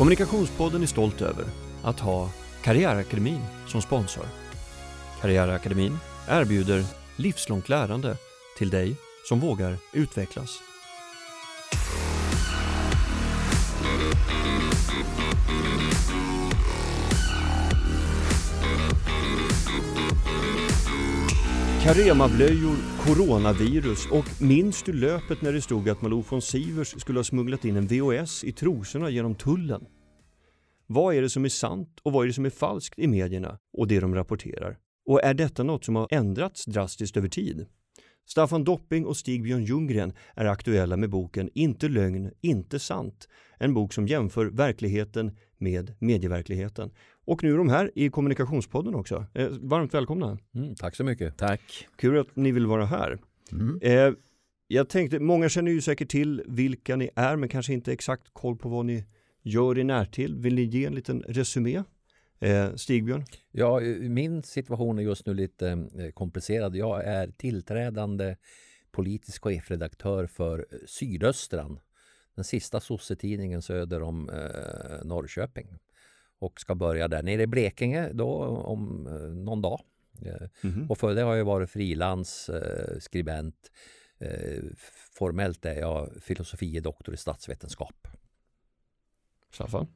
Kommunikationspodden är stolt över att ha Karriärakademin som sponsor. Karriärakademin erbjuder livslångt lärande till dig som vågar utvecklas. Caremablöjor, coronavirus och minns du löpet när det stod att Malou von Sivers skulle ha smugglat in en VHS i trosorna genom tullen? Vad är det som är sant och vad är det som är falskt i medierna och det de rapporterar? Och är detta något som har ändrats drastiskt över tid? Staffan Dopping och Stig-Björn Ljunggren är aktuella med boken Inte lögn, inte sant. En bok som jämför verkligheten med medieverkligheten. Och nu är de här i Kommunikationspodden också. Eh, varmt välkomna! Mm, tack så mycket! Tack! Kul att ni vill vara här. Mm. Eh, jag tänkte, många känner ju säkert till vilka ni är men kanske inte exakt koll på vad ni gör i närtid. Vill ni ge en liten resumé? Eh, Stigbjörn? Ja, min situation är just nu lite eh, komplicerad. Jag är tillträdande politisk chefredaktör för Sydöstran, den sista sossetidningen söder om eh, Norrköping och ska börja där nere i Blekinge då om eh, någon dag. Mm -hmm. Och för det har jag varit frilansskribent. Eh, formellt är jag filosofie doktor i statsvetenskap. Staffan?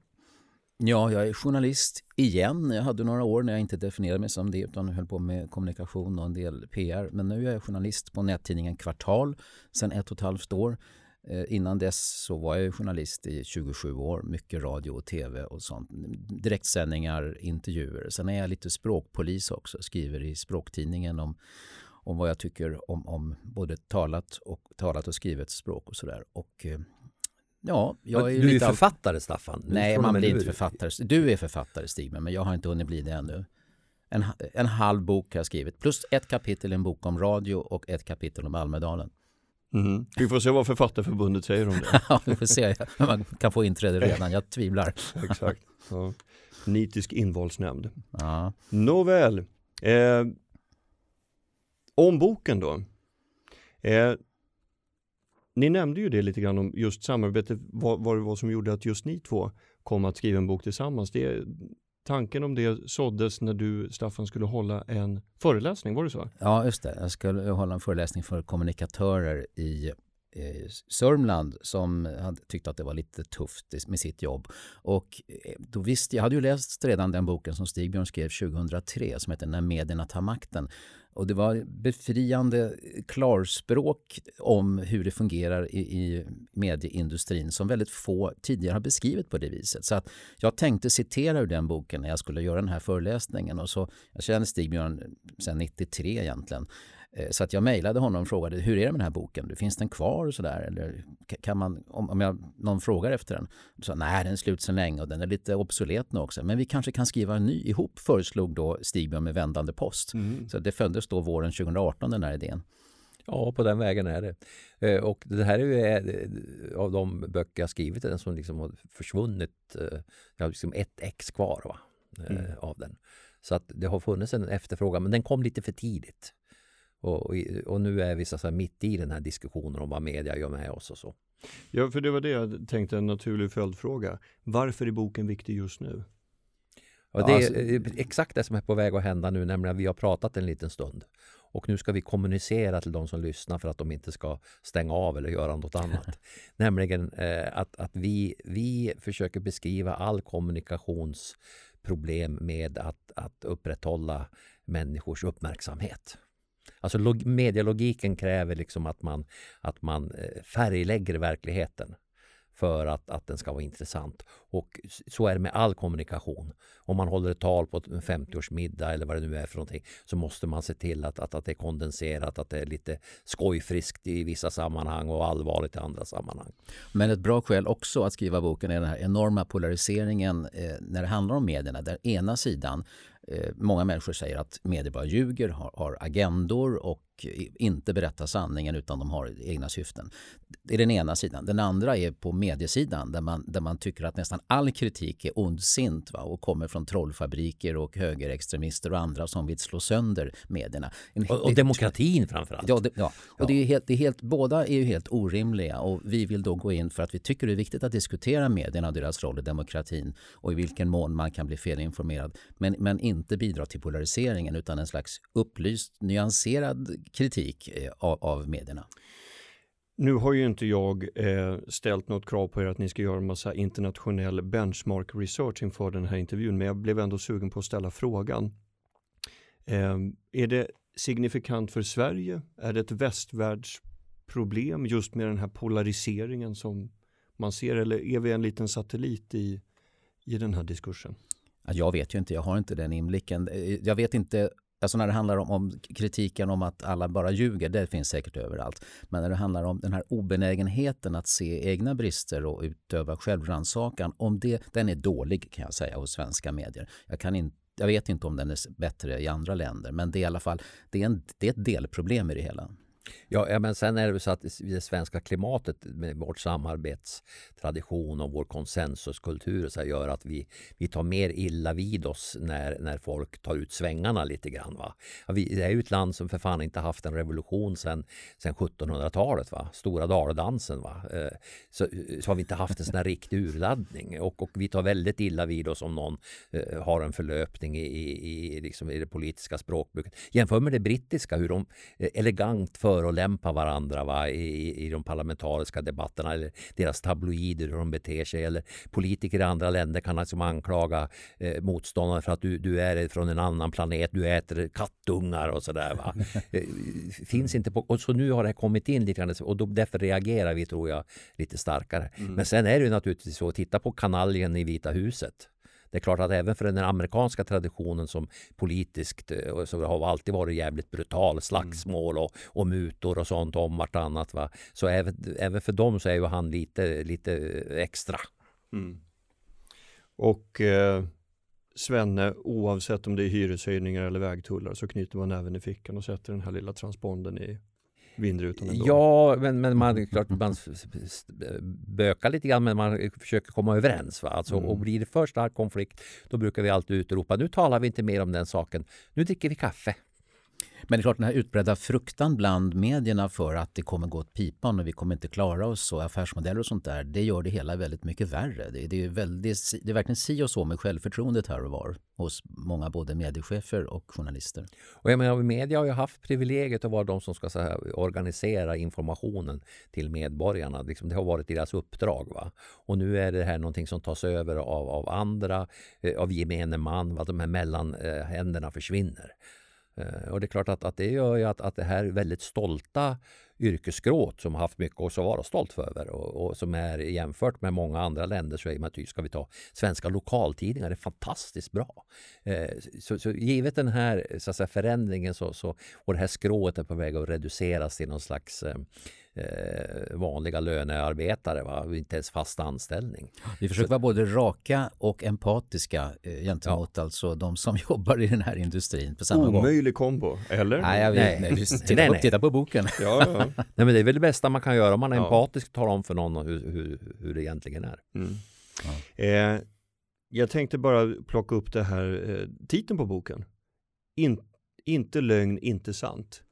Ja, jag är journalist igen. Jag hade några år när jag inte definierade mig som det utan höll på med kommunikation och en del PR. Men nu är jag journalist på nättidningen Kvartal sedan ett och ett halvt år. Eh, innan dess så var jag journalist i 27 år, mycket radio och tv och sånt. Direktsändningar, intervjuer. Sen är jag lite språkpolis också, skriver i språktidningen om, om vad jag tycker om, om både talat och, talat och skrivet språk och sådär. Och eh, Ja, jag är du är författare Staffan. Nej, man blir inte författare. Du är författare Stig, men jag har inte hunnit bli det ännu. En, en halv bok har jag skrivit, plus ett kapitel i en bok om radio och ett kapitel om Almedalen. Mm. Vi får se vad Författarförbundet säger om det. ja, vi får se. Man kan få inträde redan, jag tvivlar. Exakt. Ja. Nitisk invalsnämnd. Ja. Nåväl. Eh, om boken då. Eh, ni nämnde ju det lite grann om just samarbetet, vad, vad det var som gjorde att just ni två kom att skriva en bok tillsammans. Det, tanken om det såddes när du, Staffan, skulle hålla en föreläsning, var det så? Ja, just det. Jag skulle hålla en föreläsning för kommunikatörer i Eh, Sörmland som hade tyckt att det var lite tufft med sitt jobb. Och eh, då visste jag, hade ju läst redan den boken som Stigbjörn skrev 2003 som heter När medierna tar makten. Och det var befriande eh, klarspråk om hur det fungerar i, i medieindustrin som väldigt få tidigare har beskrivit på det viset. Så att jag tänkte citera ur den boken när jag skulle göra den här föreläsningen. Och så, jag känner Stigbjörn sedan 93 egentligen. Eh, så att jag mejlade honom och frågade hur är det med den här boken? Finns den kvar och sådär? Eller kan man, om, jag, någon frågar efter den? Så sa nej den är slut sedan länge och den är lite obsolet nu också. Men vi kanske kan skriva en ny ihop föreslog då Stigbjörn med vändande post. Mm. Så det föddes då våren 2018 den här idén. Ja, på den vägen är det. Eh, och det här är ju eh, av de böcker jag skrivit den som liksom har försvunnit. Jag har liksom ett ex kvar va? Mm. av den. Så att det har funnits en efterfrågan men den kom lite för tidigt. Och, och, nu är vi så här mitt i den här diskussionen om vad media gör med oss och så. Ja, för det var det jag tänkte, en naturlig följdfråga. Varför är boken viktig just nu? Ja, det är alltså, exakt det som är på väg att hända nu, nämligen att vi har pratat en liten stund. Och nu ska vi kommunicera till de som lyssnar för att de inte ska stänga av eller göra något annat. nämligen eh, att, att vi, vi försöker beskriva all kommunikationsproblem med att, att upprätthålla människors uppmärksamhet. Alltså log, medialogiken kräver liksom att man, att man eh, färglägger verkligheten för att, att den ska vara intressant. Och så är det med all kommunikation. Om man håller ett tal på en 50-årsmiddag eller vad det nu är för någonting så måste man se till att, att, att det är kondenserat, att det är lite skojfriskt i vissa sammanhang och allvarligt i andra sammanhang. Men ett bra skäl också att skriva boken är den här enorma polariseringen eh, när det handlar om medierna. Där ena sidan Eh, många människor säger att medier bara ljuger, har, har agendor och inte berättar sanningen utan de har egna syften. Det är den ena sidan. Den andra är på mediesidan där man, där man tycker att nästan all kritik är ondsint va? och kommer från trollfabriker och högerextremister och andra som vill slå sönder medierna. En, och, och demokratin framförallt. Ja, det, ja. och ja. Det är helt, det är helt, båda är ju helt orimliga och vi vill då gå in för att vi tycker det är viktigt att diskutera medierna och deras roll i demokratin och i vilken mån man kan bli felinformerad. Men, men inte bidra till polariseringen utan en slags upplyst, nyanserad kritik eh, av, av medierna. Nu har ju inte jag eh, ställt något krav på er att ni ska göra en massa internationell benchmark research inför den här intervjun, men jag blev ändå sugen på att ställa frågan. Eh, är det signifikant för Sverige? Är det ett västvärldsproblem just med den här polariseringen som man ser eller är vi en liten satellit i, i den här diskursen? Jag vet ju inte, jag har inte den inblicken. Jag vet inte Alltså när det handlar om, om, kritiken om att alla bara ljuger, det finns säkert överallt. Men när det handlar om den här obenägenheten att se egna brister och utöva självrannsakan, om det, den är dålig kan jag säga hos svenska medier. Jag, kan in, jag vet inte om den är bättre i andra länder, men det är i alla fall det är, en, det är ett delproblem i det hela. Ja, ja, men sen är det så att det svenska klimatet med vårt samarbetstradition och vår konsensuskultur så gör att vi, vi tar mer illa vid oss när, när folk tar ut svängarna lite grann. Va? Ja, vi, det är ju ett land som för fan inte haft en revolution sedan sen 1700-talet. Va? Stora daldansen. Va? Eh, så, så har vi inte haft en sån här riktig urladdning. Och, och vi tar väldigt illa vid oss om någon eh, har en förlöpning i, i, i, liksom i det politiska språkbruket. Jämför med det brittiska, hur de eh, elegant förolämpa varandra va, i, i de parlamentariska debatterna eller deras tabloider hur de beter sig. Eller politiker i andra länder kan liksom anklaga eh, motståndare för att du, du är från en annan planet, du äter kattungar och sådär. Va? Eh, finns inte på, och så nu har det kommit in lite grann och då, därför reagerar vi tror jag lite starkare. Mm. Men sen är det ju naturligtvis så, titta på kanaljen i Vita huset. Det är klart att även för den amerikanska traditionen som politiskt eh, så har alltid varit jävligt brutal, slagsmål och, och mutor och sånt om vartannat. Va? Så även, även för dem så är ju han lite, lite eh, extra. Mm. Och eh, Svenne, oavsett om det är hyreshöjningar eller vägtullar så knyter man även i fickan och sätter den här lilla transponden i vindrutan ändå. Ja, men, men man, klart, man bökar lite grann men man försöker komma överens. Va? Alltså, mm. Och blir det för stark konflikt då brukar vi alltid utropa nu talar vi inte mer om den saken. Nu dricker vi kaffe. Men det är klart den här utbredda fruktan bland medierna för att det kommer gå åt pipan och vi kommer inte klara oss och affärsmodeller och sånt där. Det gör det hela väldigt mycket värre. Det, det är, väldigt, det är verkligen si och så med självförtroendet här och var hos många både mediechefer och journalister. Och jag menar, media har ju haft privilegiet att vara de som ska här, organisera informationen till medborgarna. Liksom, det har varit deras uppdrag. Va? Och nu är det här någonting som tas över av, av andra, eh, av gemene man. att De här mellanhänderna försvinner. Eh, och det är klart att, att det gör ju att, att det här väldigt stolta yrkesgråt som har haft mycket att vara stolt över och, och, som är jämfört med många andra länder så är man ska vi ta svenska lokaltidningar, det är fantastiskt bra. Eh, så, så givet den här så att säga, förändringen så, så, och det här skrået är på väg att reduceras till någon slags eh, eh, vanliga lönearbetare, va? inte ens fast anställning. Vi försöker Så, vara både raka och empatiska eh, gentemot ja. alltså de som jobbar i den här industrin på samma Omöjlig gång. kombo, eller? Nej, jag vet, nej. nej, titta, nej, på, titta på boken. Ja, ja. nej, men det är väl det bästa man kan göra om man är ja. empatisk och talar om för någon hur, hur, hur det egentligen är. Mm. Eh, jag tänkte bara plocka upp det här eh, titeln på boken. In, inte lögn, inte sant.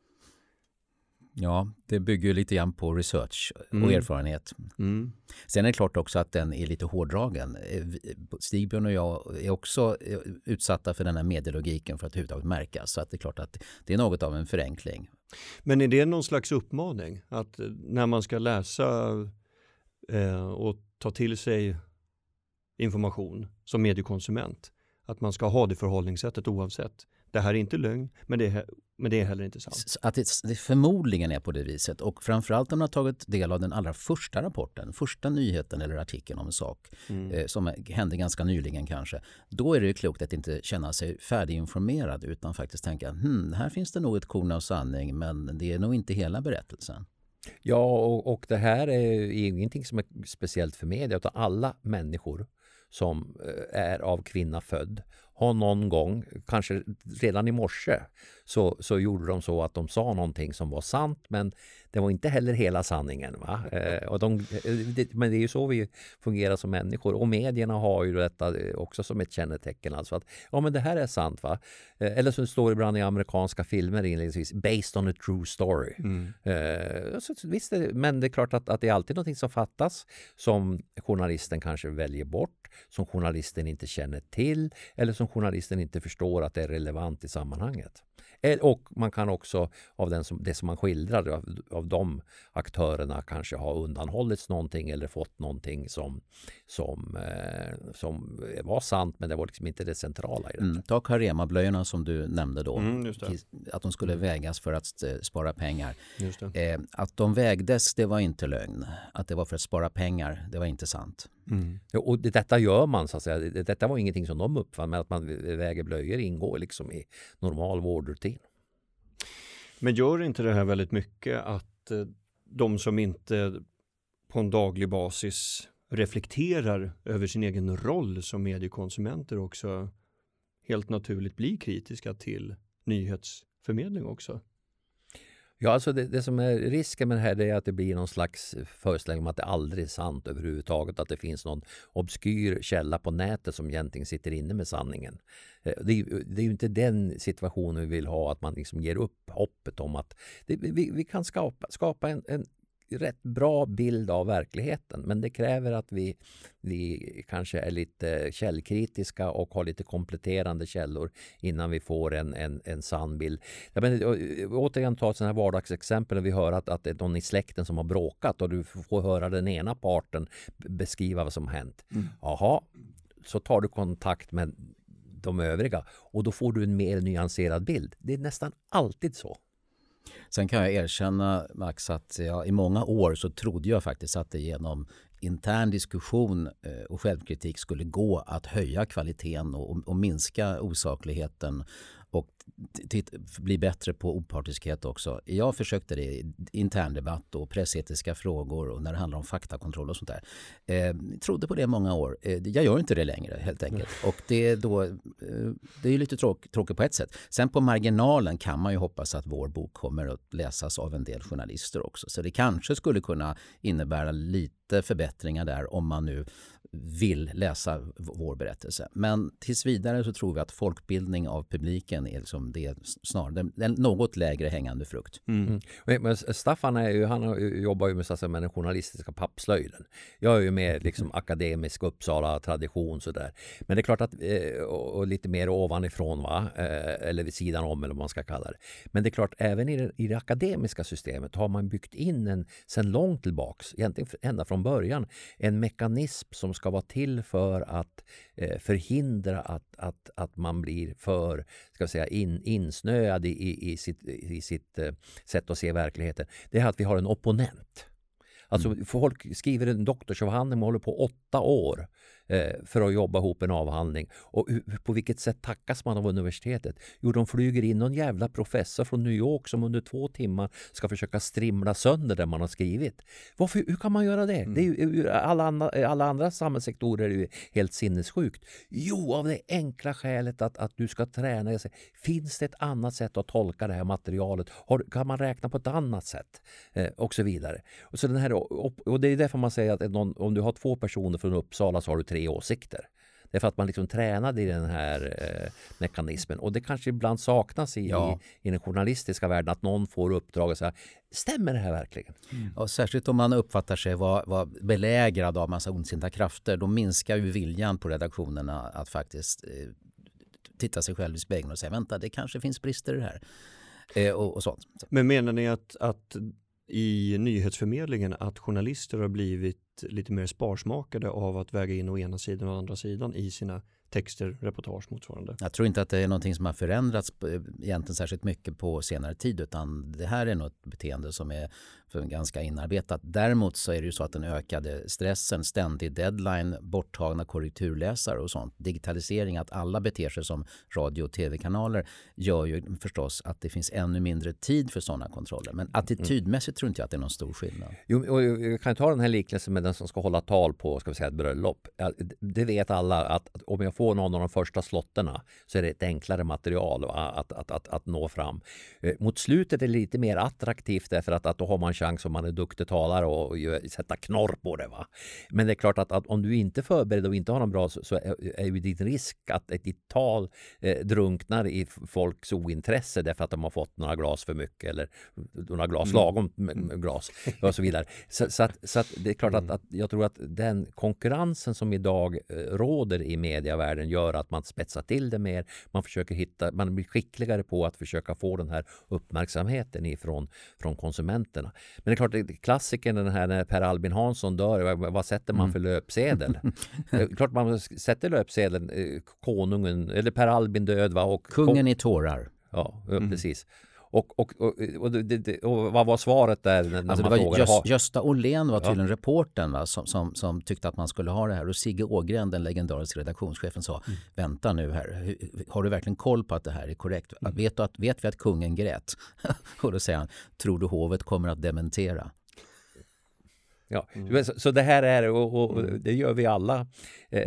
Ja, det bygger lite grann på research och mm. erfarenhet. Mm. Sen är det klart också att den är lite hårdragen. Eh, Stigbjörn och jag är också eh, utsatta för den här medielogiken för att överhuvudtaget märkas. Så att det är klart att det är något av en förenkling. Men är det någon slags uppmaning? Att eh, när man ska läsa eh, och ta till sig information som mediekonsument, att man ska ha det förhållningssättet oavsett det här är inte lögn, men det är, men det är heller inte sant. Att det, det förmodligen är på det viset och framförallt om man har tagit del av den allra första rapporten, första nyheten eller artikeln om en sak mm. eh, som hände ganska nyligen kanske. Då är det klokt att inte känna sig färdiginformerad utan faktiskt tänka hmm, här finns det nog ett korn av sanning men det är nog inte hela berättelsen. Ja, och, och det här är ingenting som är speciellt för media utan alla människor som eh, är av kvinna född har någon gång, kanske redan i morse, så, så gjorde de så att de sa någonting som var sant men det var inte heller hela sanningen. Va? Eh, och de, det, men det är ju så vi fungerar som människor och medierna har ju detta eh, också som ett kännetecken. Alltså att ja, men det här är sant. va? Eh, eller som det står ibland i amerikanska filmer inledningsvis, based on a true story. Mm. Eh, så, visst, det, men det är klart att, att det är alltid någonting som fattas som journalisten kanske väljer bort, som journalisten inte känner till eller som journalisten inte förstår att det är relevant i sammanhanget. Eh, och man kan också av den som, det som man skildrar av, av de aktörerna kanske ha undanhållits någonting eller fått någonting som, som, eh, som var sant men det var liksom inte det centrala i det. Mm, ta Carema-blöjorna som du nämnde då. Mm, att de skulle mm. vägas för att eh, spara pengar. Eh, att de vägdes, det var inte lögn. Att det var för att spara pengar, det var inte sant. Mm. Och detta gör man så att säga. Detta var ingenting som de uppfann men att man väger blöjor ingår liksom i normal vårdrutin. Men gör inte det här väldigt mycket att eh, de som inte på en daglig basis reflekterar över sin egen roll som mediekonsumenter också helt naturligt blir kritiska till nyhetsförmedling också? Ja, alltså det, det, som är risken med det här är att det blir någon slags föreställning om att det aldrig är sant överhuvudtaget. Att det finns någon obskyr källa på nätet som egentligen sitter inne med sanningen. Eh, det är, det är ju inte den situationen vi vill ha, att man liksom ger upp hoppet om att det, vi, vi, kan skapa, skapa en, en rätt bra bild av verkligheten. Men det kräver att vi, vi kanske är lite källkritiska och har lite kompletterande källor innan vi får en, en, en sann bild. Jag menar, återigen ta ett sådant här vardagsexempel. Vi hör att, att det är någon i släkten som har bråkat och du får höra den ena parten beskriva vad som har hänt. Mm. Jaha, så tar du kontakt med de övriga och då får du en mer nyanserad bild. Det är nästan alltid så. Sen kan jag erkänna Max att jag, i många år så trodde jag faktiskt att det genom intern diskussion eh, och självkritik skulle gå att höja kvaliteten och, och minska osakligheten och bli bättre på opartiskhet också. Jag försökte det i interndebatt och pressetiska frågor och när det handlar om faktakontroll och sånt där. Eh, trodde på det många år. Eh, jag gör inte det längre helt enkelt. Och det är, då, eh, det är lite tråk, tråkigt på ett sätt. Sen på marginalen kan man ju hoppas att vår bok kommer att läsas av en del journalister också. Så det kanske skulle kunna innebära lite förbättringar där om man nu vill läsa vår berättelse. Men tills vidare så tror vi att folkbildning av publiken är liksom det snarare en något lägre hängande frukt. Mm. Mm. Men Staffan är ju, han jobbar ju med, så med den journalistiska pappslöjden. Jag är ju mer liksom akademisk Uppsala tradition sådär. Men det är klart att, eh, och lite mer ovanifrån va, eh, eller vid sidan om eller vad man ska kalla det. Men det är klart, även i det, i det akademiska systemet har man byggt in en, sen långt tillbaks, egentligen ända från början, en mekanism som ska vara till för att eh, förhindra att, att, att man blir för ska säga, in, insnöad i, i sitt, i sitt eh, sätt att se verkligheten. Det är att vi har en opponent. Alltså mm. folk skriver en doktorsavhandling och håller på åtta år för att jobba ihop en avhandling. Och på vilket sätt tackas man av universitetet? Jo, de flyger in någon jävla professor från New York som under två timmar ska försöka strimla sönder det man har skrivit. Varför, hur kan man göra det? Mm. det är ju, alla, andra, alla andra samhällssektorer är ju helt sinnessjukt. Jo, av det enkla skälet att, att du ska träna. Finns det ett annat sätt att tolka det här materialet? Har, kan man räkna på ett annat sätt? Eh, och så vidare. Och, så den här, och, och det är därför man säger att någon, om du har två personer från Uppsala så har du tre åsikter. Det är för att man liksom tränade i den här eh, mekanismen. Och det kanske ibland saknas i, ja. i, i, den journalistiska världen att någon får uppdrag och säga Stämmer det här verkligen? Mm. Och särskilt om man uppfattar sig vara, vara belägrad av massa ondsinta krafter. Då minskar ju viljan på redaktionerna att faktiskt eh, titta sig själv i spegeln och säga vänta det kanske finns brister i det här. Eh, och, och sånt. Men menar ni att, att i nyhetsförmedlingen att journalister har blivit lite mer sparsmakade av att väga in å ena sidan och andra sidan i sina texter, reportage motsvarande. Jag tror inte att det är någonting som har förändrats eh, egentligen särskilt mycket på senare tid utan det här är nog ett beteende som är ganska inarbetat. Däremot så är det ju så att den ökade stressen, ständig deadline, borttagna korrekturläsare och sånt, digitalisering, att alla beter sig som radio och tv-kanaler gör ju förstås att det finns ännu mindre tid för sådana kontroller. Men attitydmässigt tror inte jag att det är någon stor skillnad. Jo, och jag kan ta den här liknelsen med den som ska hålla tal på ska vi säga, ett bröllop. Det vet alla att om jag får någon av de första slotterna så är det ett enklare material att, att, att, att nå fram. Eh, mot slutet är det lite mer attraktivt därför att, att då har man chans om man är duktig talare och, och sätta knorr på det. Va? Men det är klart att, att om du inte är förberedd och inte har någon bra så, så är, är ju din risk att ditt tal eh, drunknar i folks ointresse därför att de har fått några glas för mycket eller några glas mm. lagom mm. glas och så vidare. Så, så, att, så att det är klart att, mm. att jag tror att den konkurrensen som idag eh, råder i medievärlden gör att man spetsar till det mer. Man försöker hitta, man blir skickligare på att försöka få den här uppmärksamheten ifrån från konsumenterna. Men det är klart, klassikern den här när Per Albin Hansson dör, vad sätter man för mm. löpsedel? klart man sätter löpsedeln eh, konungen, eller Per Albin död va? Och, Kungen i tårar. Ja, mm. precis. Och, och, och, och, det, och, vad var svaret där? När alltså man det var Gösta, Gösta Åhlén var tydligen ja. reportern va, som, som, som, tyckte att man skulle ha det här och Sigge Ågren, den legendariska redaktionschefen sa mm. vänta nu här, har du verkligen koll på att det här är korrekt? Mm. Vet, att, vet vi att kungen grät? och då säger han, tror du hovet kommer att dementera? Ja, mm. så, så, det här är och, och mm. det gör vi alla eh,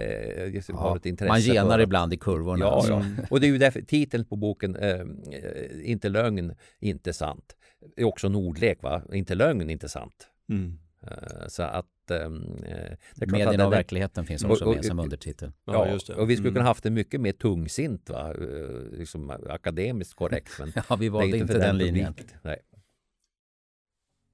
ja, har ett intresse. Man genar ibland i kurvorna. Ja, alltså. ja. och det är ju därför titeln på boken eh, Inte lögn, inte sant. är också en ordlek, va? Inte lögn, inte sant. Mm. Eh, så att eh, Medierna och verkligheten finns också och, och, med som undertitel. Ja, just det. och vi skulle kunna mm. haft det mycket mer tungsint, va? Eh, liksom akademiskt korrekt. Men ja, vi valde inte, inte den, den linjen. Nej.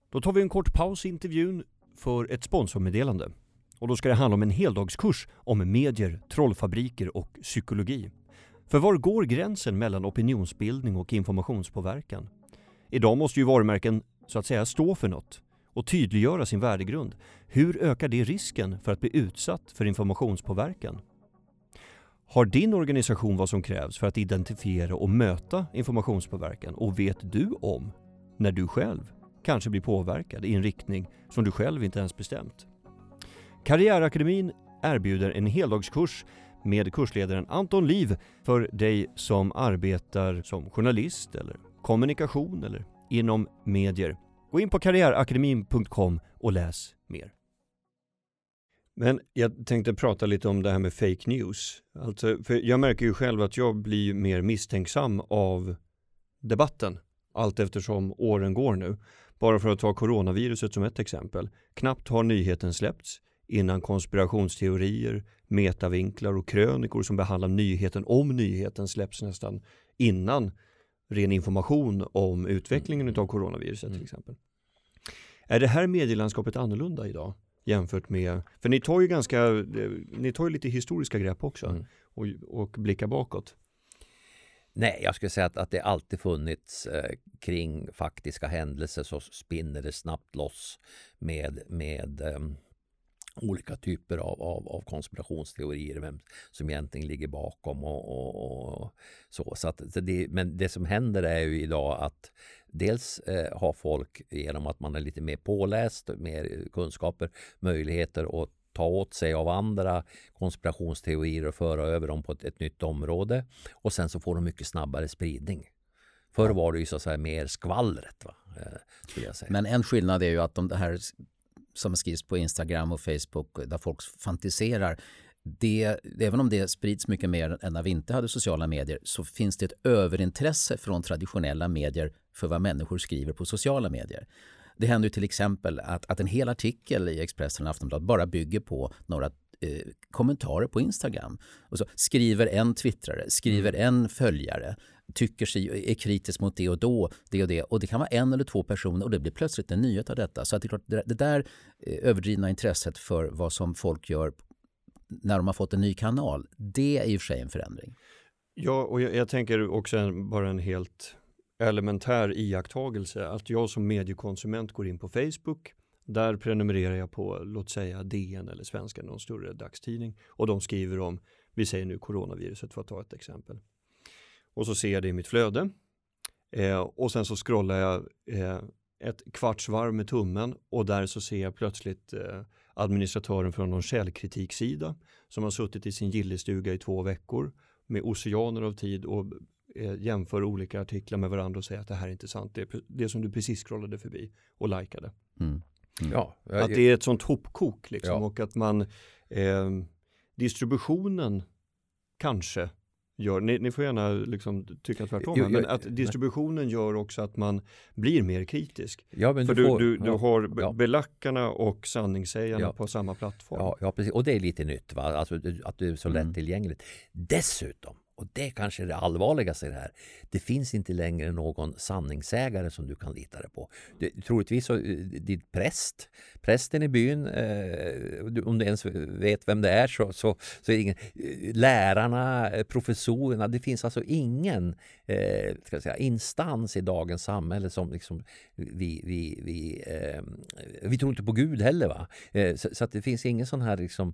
Då tar vi en kort paus i intervjun för ett sponsormeddelande. Och då ska det handla om en heldagskurs om medier, trollfabriker och psykologi. För var går gränsen mellan opinionsbildning och informationspåverkan? Idag måste ju varumärken så att säga stå för något och tydliggöra sin värdegrund. Hur ökar det risken för att bli utsatt för informationspåverkan? Har din organisation vad som krävs för att identifiera och möta informationspåverkan och vet du om när du själv kanske blir påverkad i en riktning som du själv inte ens bestämt. Karriärakademin erbjuder en heldagskurs med kursledaren Anton Liv för dig som arbetar som journalist eller kommunikation eller inom medier. Gå in på karriärakademin.com och läs mer. Men jag tänkte prata lite om det här med fake news. Alltså, för jag märker ju själv att jag blir mer misstänksam av debatten allt eftersom åren går nu. Bara för att ta coronaviruset som ett exempel. Knappt har nyheten släppts innan konspirationsteorier, metavinklar och krönikor som behandlar nyheten om nyheten släpps nästan innan ren information om utvecklingen mm. av coronaviruset mm. till exempel. Är det här medielandskapet annorlunda idag jämfört med, för ni tar ju ganska, ni tar ju lite historiska grepp också mm. och, och blickar bakåt. Nej, jag skulle säga att, att det alltid funnits eh, kring faktiska händelser så spinner det snabbt loss med, med eh, olika typer av, av, av, konspirationsteorier, vem som egentligen ligger bakom och, och, och så. så, att, så det, men det som händer är ju idag att dels eh, har folk genom att man är lite mer påläst, mer eh, kunskaper, möjligheter att ta åt sig av andra konspirationsteorier och föra över dem på ett, ett nytt område. Och sen så får de mycket snabbare spridning. Förr var det ju så att säga mer skvallret. Va? Eh, jag säga. Men en skillnad är ju att de här som skrivs på Instagram och Facebook där folk fantiserar det, även om det sprids mycket mer än när vi inte hade sociala medier så finns det ett överintresse från traditionella medier för vad människor skriver på sociala medier. Det händer till exempel att, att en hel artikel i Expressen eller Aftonbladet bara bygger på några eh, kommentarer på Instagram. Och så skriver en twittrare, skriver mm. en följare, tycker sig, är kritisk mot det och då, det och det. Och det kan vara en eller två personer och det blir plötsligt en nyhet av detta. Så att det, är klart, det, det där eh, överdrivna intresset för vad som folk gör när de har fått en ny kanal, det är i och för sig en förändring. Ja, och jag, jag tänker också en, bara en helt elementär iakttagelse att jag som mediekonsument går in på Facebook. Där prenumererar jag på, låt säga DN eller Svenska någon större dagstidning. Och de skriver om, vi säger nu coronaviruset för att ta ett exempel. Och så ser jag det i mitt flöde. Eh, och sen så scrollar jag eh, ett kvartsvarv med tummen. Och där så ser jag plötsligt eh, administratören från någon källkritiksida som har suttit i sin gillestuga i två veckor med oceaner av tid och jämför olika artiklar med varandra och säger att det här är inte sant. Det är det som du precis scrollade förbi och likade. Mm. Mm. Ja, jag, att det är ett sånt hopkok liksom ja. och att man eh, distributionen kanske gör, ni, ni får gärna liksom tycka tvärtom, Jo, men att distributionen gör också att man blir mer kritisk. Ja, men För du du, får- du, du ja, har ja. belackarna och sanningssägarna Ja. på samma plattform. Ja, ja, precis. Och det är lite nytt, va? Alltså, att det är så Mm. lättillgängligt. Dessutom, och det är kanske är det allvarligaste i det här, det finns inte längre någon sanningssägare som du kan lita dig på. Det, troligtvis så, eh, din präst, prästen i byn, eh, du- om du ens vet vem det är, så, så, så är det ingen, eh, lärarna, eh, professorerna, det finns alltså ingen eh, ska säga, instans i dagens samhälle som liksom vi, vi, vi, eh, vi tror inte på Gud heller. Va? Så, så att det finns ingen sån här liksom,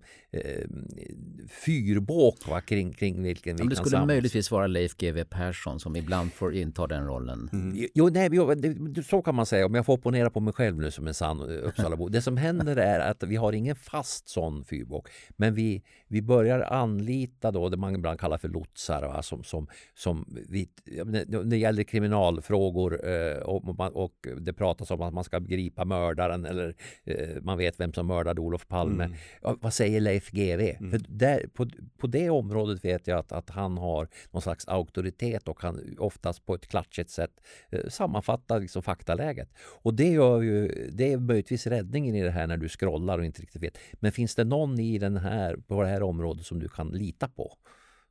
fyrbåk va, kring, kring vilken vi kan skulle möjligtvis vara Leif GW Persson som ibland får inta den rollen. Mm. Jo, nej, jo, det, så kan man säga. Om jag får opponera på mig själv nu som en sann eh, Uppsalabo. Det som händer är att vi har ingen fast sån fyrbåk. Men vi, vi börjar anlita då det man ibland kallar för lotsar. Va? Som, som, som vi, men det, gäller kriminalfrågor eh, och, man, och det pratas om att man ska gripa mördaren eller eh, man vet vem som mördade Olof Palme. Mm. Vad säger Leif GW? För där, på, på det området vet jag att, att han har har någon slags auktoritet och kan oftast på ett klatschigt sätt eh, sammanfatta liksom faktaläget. Och det, gör ju, det är möjligtvis räddningen i det här när du scrollar och inte riktigt vet. Men finns det någon i den här, på det här området som du kan lita på?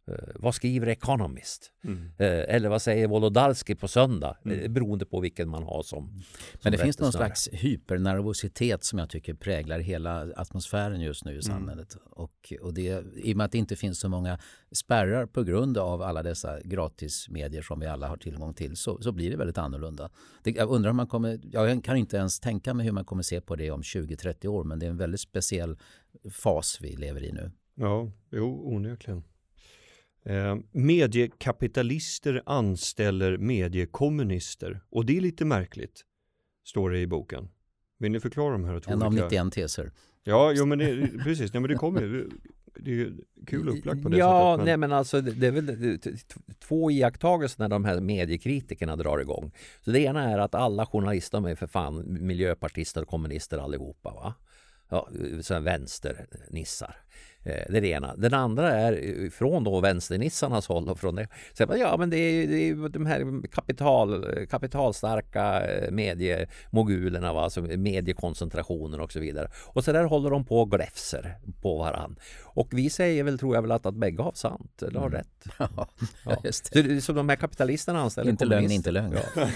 Eh, vad skriver Economist? Mm. Eh, eller vad säger Wolodarski på söndag? Eh, beroende på vilken man har som, som Men det finns någon slags hypernervositet som jag tycker präglar hela atmosfären just nu i samhället. Och, och det, I och med att det inte finns så många spärrar på grund av alla dessa gratismedier som vi alla har tillgång till så, så blir det väldigt annorlunda. Det, jag undrar om man kommer, jag kan inte ens tänka mig hur man kommer se på det om 20-30 år men det är en väldigt speciell fas vi lever i nu. Ja, jo, onekligen. Eh, mediekapitalister anställer mediekommunister och det är lite märkligt, står det i boken. Vill ni förklara de här två En av olika- 91 teser. Ja, jo, men det, precis, nej, men det kommer ju. Det är ju kul upplagt på det ja, sättet. nej men alltså det, är väl två iakttagelser när de här mediekritikerna drar igång. Så det ena är att alla journalister är för fan miljöpartister och kommunister allihopa. Va? Ja, vänsternissar. Eh, Det är det ena. Den andra är från då vänsternissarnas håll och från det. Så bara, ja, men det är, det är de här kapital, kapitalstarka eh, mediemogulerna, va? Alltså mediekoncentrationen och så vidare. Och så där håller de på och gläfser på varann. Och vi säger väl, tror jag väl, att, att bägge har sant eller har rätt. Ja, Ja. just Så, det. det- så de här kapitalisterna anställer Inte lögn, inte lögn. Ja.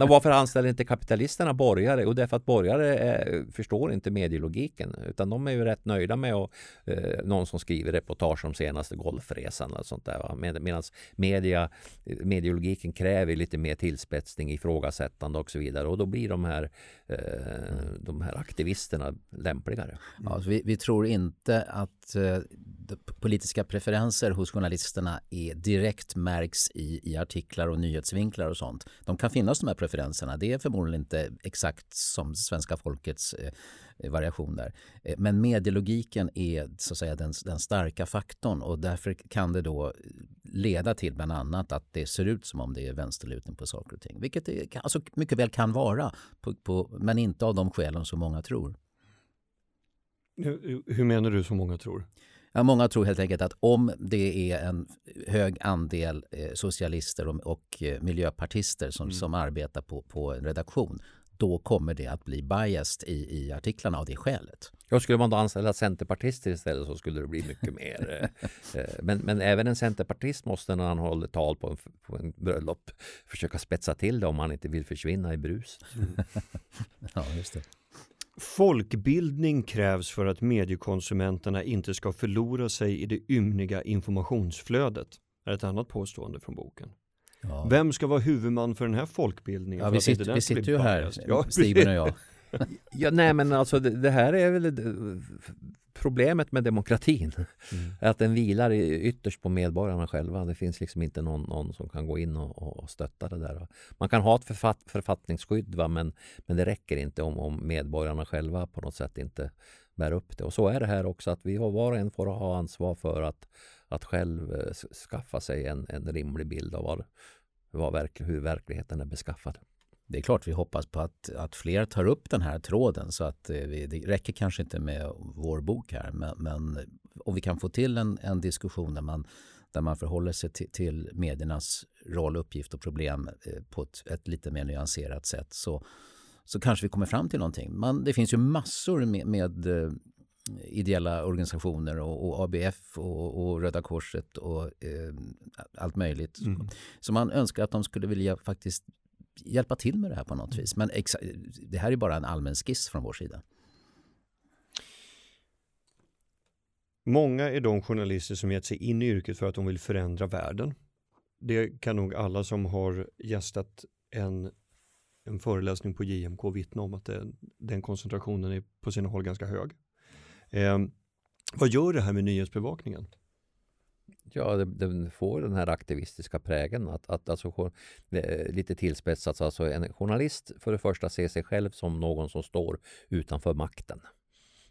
Varför anställer inte kapitalisterna borgare? Och därför att borgare eh, förstår inte medielogiken utan de är ju rätt nöjda med att, eh, någon som skriver reportage om senaste golfresan och sånt där. Va? Med, Medan media, medielogiken kräver lite mer tillspetsning, ifrågasättande och så vidare och då blir de här, eh, de här aktivisterna lämpligare. Ja, vi, vi tror inte att eh, politiska preferenser hos journalisterna är direkt märks i, i artiklar och nyhetsvinklar och sånt. De kan finnas de här preferenserna. Det är förmodligen inte exakt som svenska folkets eh, variation där. Eh, men medielogiken är så att säga den, den starka faktorn och därför kan det då leda till bland annat att det ser ut som om det är vänsterlutning på saker och ting. Vilket det alltså mycket väl kan vara, på, på, men inte av de skälen som många tror. Hur, hur menar du som många tror? Ja, många tror helt enkelt att om det är en hög andel eh, socialister och, och eh, miljöpartister som, som arbetar på, på en redaktion då kommer det att bli biased i, i artiklarna av det skälet. Jag skulle man då anställa centerpartister istället så skulle det bli mycket mer. eh, eh, Men, men även en centerpartist måste när han håller tal på en, på en bröllop försöka spetsa till det om han inte vill försvinna i brus. Ja, just det. Folkbildning krävs för att mediekonsumenterna inte ska förlora sig i det ymniga informationsflödet. är ett annat påstående från boken. Ja. Vem ska vara huvudman för den här folkbildningen? Ja, vi, sitter, vi sitter ju här? Ja, Stigen och jag. Ja, nej men alltså det, det här är väl det- problemet med demokratin. Mm. Att den vilar ytterst på medborgarna själva. Det finns liksom inte någon, någon som kan gå in och, och stötta det där. Man kan ha ett författ, författningsskydd va? Men, men det räcker inte om, om medborgarna själva på något sätt inte bär upp det. Och så är det här också att vi har var och en får ha ansvar för att, att själv eh, skaffa sig en, en rimlig bild av vad, vad verk, hur verkligheten är beskaffad. Det är klart vi hoppas på att, att fler tar upp den här tråden så att eh, vi, det räcker kanske inte med vår bok här men, men eh, om vi kan få till en, en diskussion där man, där man förhåller sig till, till mediernas roll, uppgift och problem på ett, ett, lite mer nyanserat sätt så, så kanske vi kommer fram till någonting. Man, det finns ju massor med, med ideella organisationer och, och ABF och, och, Röda Korset och eh, allt möjligt. Mm. Så man önskar att de skulle vilja faktiskt hjälpa till med det här på något vis. Men det här är bara en allmän skiss från vår sida. Många är de journalister som gett sig in i yrket för att de vill förändra världen. Det kan nog alla som har gästat en, en föreläsning på JMK vittna om att det, den koncentrationen är på sina håll ganska hög. Eh, vad gör det här med nyhetsbevakningen? Ja, den får den här aktivistiska prägen. Att, att, alltså, eh, lite tillspetsat, alltså en journalist för det första ser sig själv som någon som står utanför makten.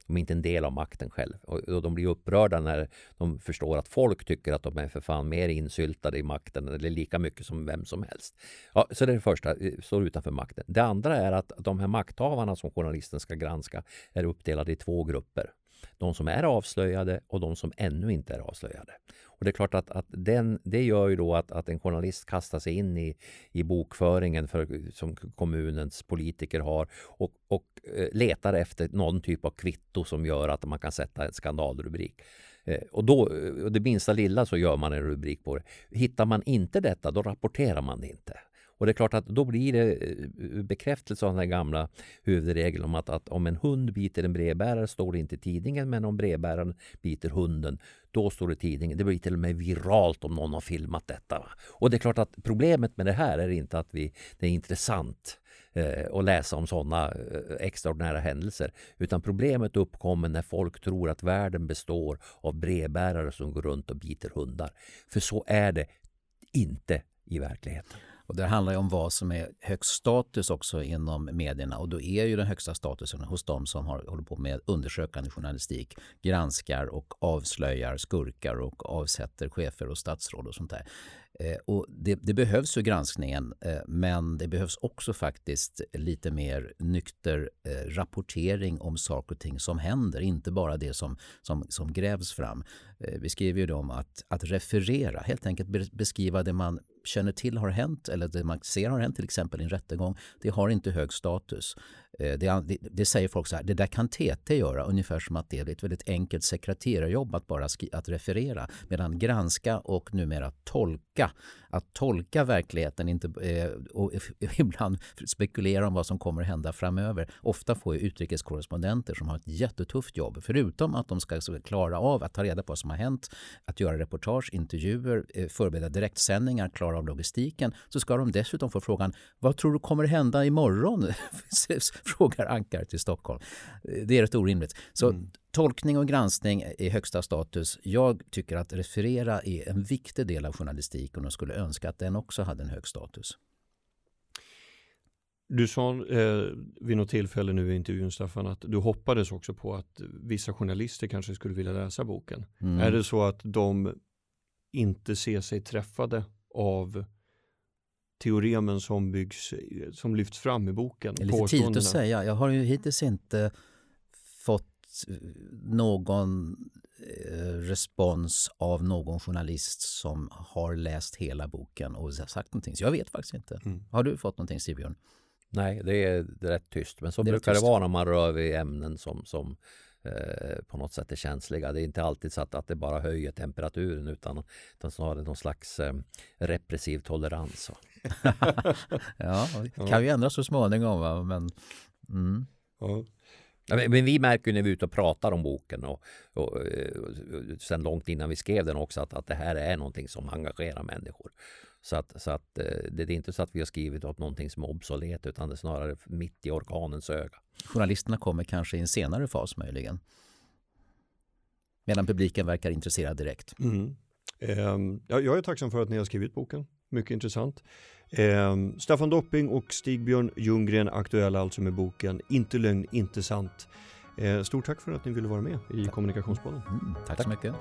De är inte en del av makten själv. Och de blir upprörda när de förstår att folk tycker att de är för fan mer insyltade i makten eller lika mycket som vem som helst. Ja, så det är det första, eh, står utanför makten. Det andra är att de här makthavarna som journalisten ska granska är uppdelade i två grupper. De som är avslöjade och de som ännu inte är avslöjade. Och det är klart att, att den, det gör ju då att, att en journalist kastar sig in i, i bokföringen för, som kommunens politiker har och, och eh, letar efter någon typ av kvitto som gör att man kan sätta en skandalrubrik. Eh, och då, eh, och det minsta lilla så gör man en rubrik på det. Hittar man inte detta, då rapporterar man det inte. Och det är klart att då blir det eh, bekräftelse av den gamla huvudregeln om att, att om en hund biter en brevbärare står det inte i tidningen men om brevbäraren biter hunden då står det i tidningen. Det blir till och med viralt om någon har filmat detta. Va? Och det är klart att problemet med det här är inte att vi, det är intressant eh, att läsa om sådana eh, extraordinära händelser. Utan problemet uppkommer när folk tror att världen består av brevbärare som går runt och biter hundar. För så är det inte i verkligheten. Och det handlar ju om vad som är högst status också inom medierna och då är ju den högsta statusen hos de som har, håller på med undersökande journalistik, granskar och avslöjar skurkar och avsätter chefer och statsråd och sånt där. Eh, och det, det, behövs ju granskningen eh, men det behövs också faktiskt lite mer nykter eh, rapportering om saker och ting som händer, inte bara det som, som, som grävs fram. Eh, vi skriver ju om att, att referera, helt enkelt beskriva det man känner till har hänt eller det man ser har hänt till exempel i en rättegång, det har inte hög status. Eh, det, det, det, säger folk så här, det där kan TT göra, ungefär som att det är ett väldigt enkelt sekreterarjobb att bara skri, att referera. Medan granska och numera tolka, att tolka verkligheten inte, eh, och ibland spekulera om vad som kommer hända framöver. Ofta får ju utrikeskorrespondenter som har ett jättetufft jobb, förutom att de ska klara av att ta reda på vad som har hänt, att göra reportage, intervjuer, eh, förbereda direktsändningar, klara av logistiken, så ska de dessutom få frågan, vad tror du kommer hända imorgon? frågar Ankar till Stockholm. Eh, det är rätt orimligt. Så mm tolkning och granskning är högsta status. Jag tycker att referera är en viktig del av journalistiken och skulle önska att den också hade en hög status. Du sa eh, vid något tillfälle nu i intervjun Staffan att du hoppades också på att vissa journalister kanske skulle vilja läsa boken. Mm. Är det så att de inte ser sig träffade av teoremen som byggs, som lyfts fram i boken. Det är lite tidigt att säga. Jag har ju hittills inte någon eh, respons av någon journalist som har läst hela boken och sagt någonting. Så jag vet faktiskt inte. Mm. Har du fått någonting Sigbjörn? Nej, det är rätt tyst. Men så det brukar det vara när man rör vid ämnen som, som eh, på något sätt är känsliga. Det är inte alltid så att, att det bara höjer temperaturen utan, utan snarare någon slags eh, repressiv tolerans. ja, det kan ju ändras så småningom. Va? Men, mm. ja. Men vi märker ju när vi är ute och pratar om boken och, och, och sen långt innan vi skrev den också att, att det här är någonting som engagerar människor. Så att, så att eh, det är inte så att vi har skrivit åt någonting som är obsolet utan det är snarare mitt i orkanens öga. Journalisterna kommer kanske i en senare fas möjligen. Medan publiken verkar intresserad direkt. Mm. Um, jag är tacksam för att ni har skrivit boken. Mycket intressant. Eh, Staffan Dopping och Stigbjörn Ljunggren aktuella alltså med boken Inte lögn, inte sant. Eh, stort tack för att ni ville vara med i Kommunikationspodden. Mm, tack, tack så mycket.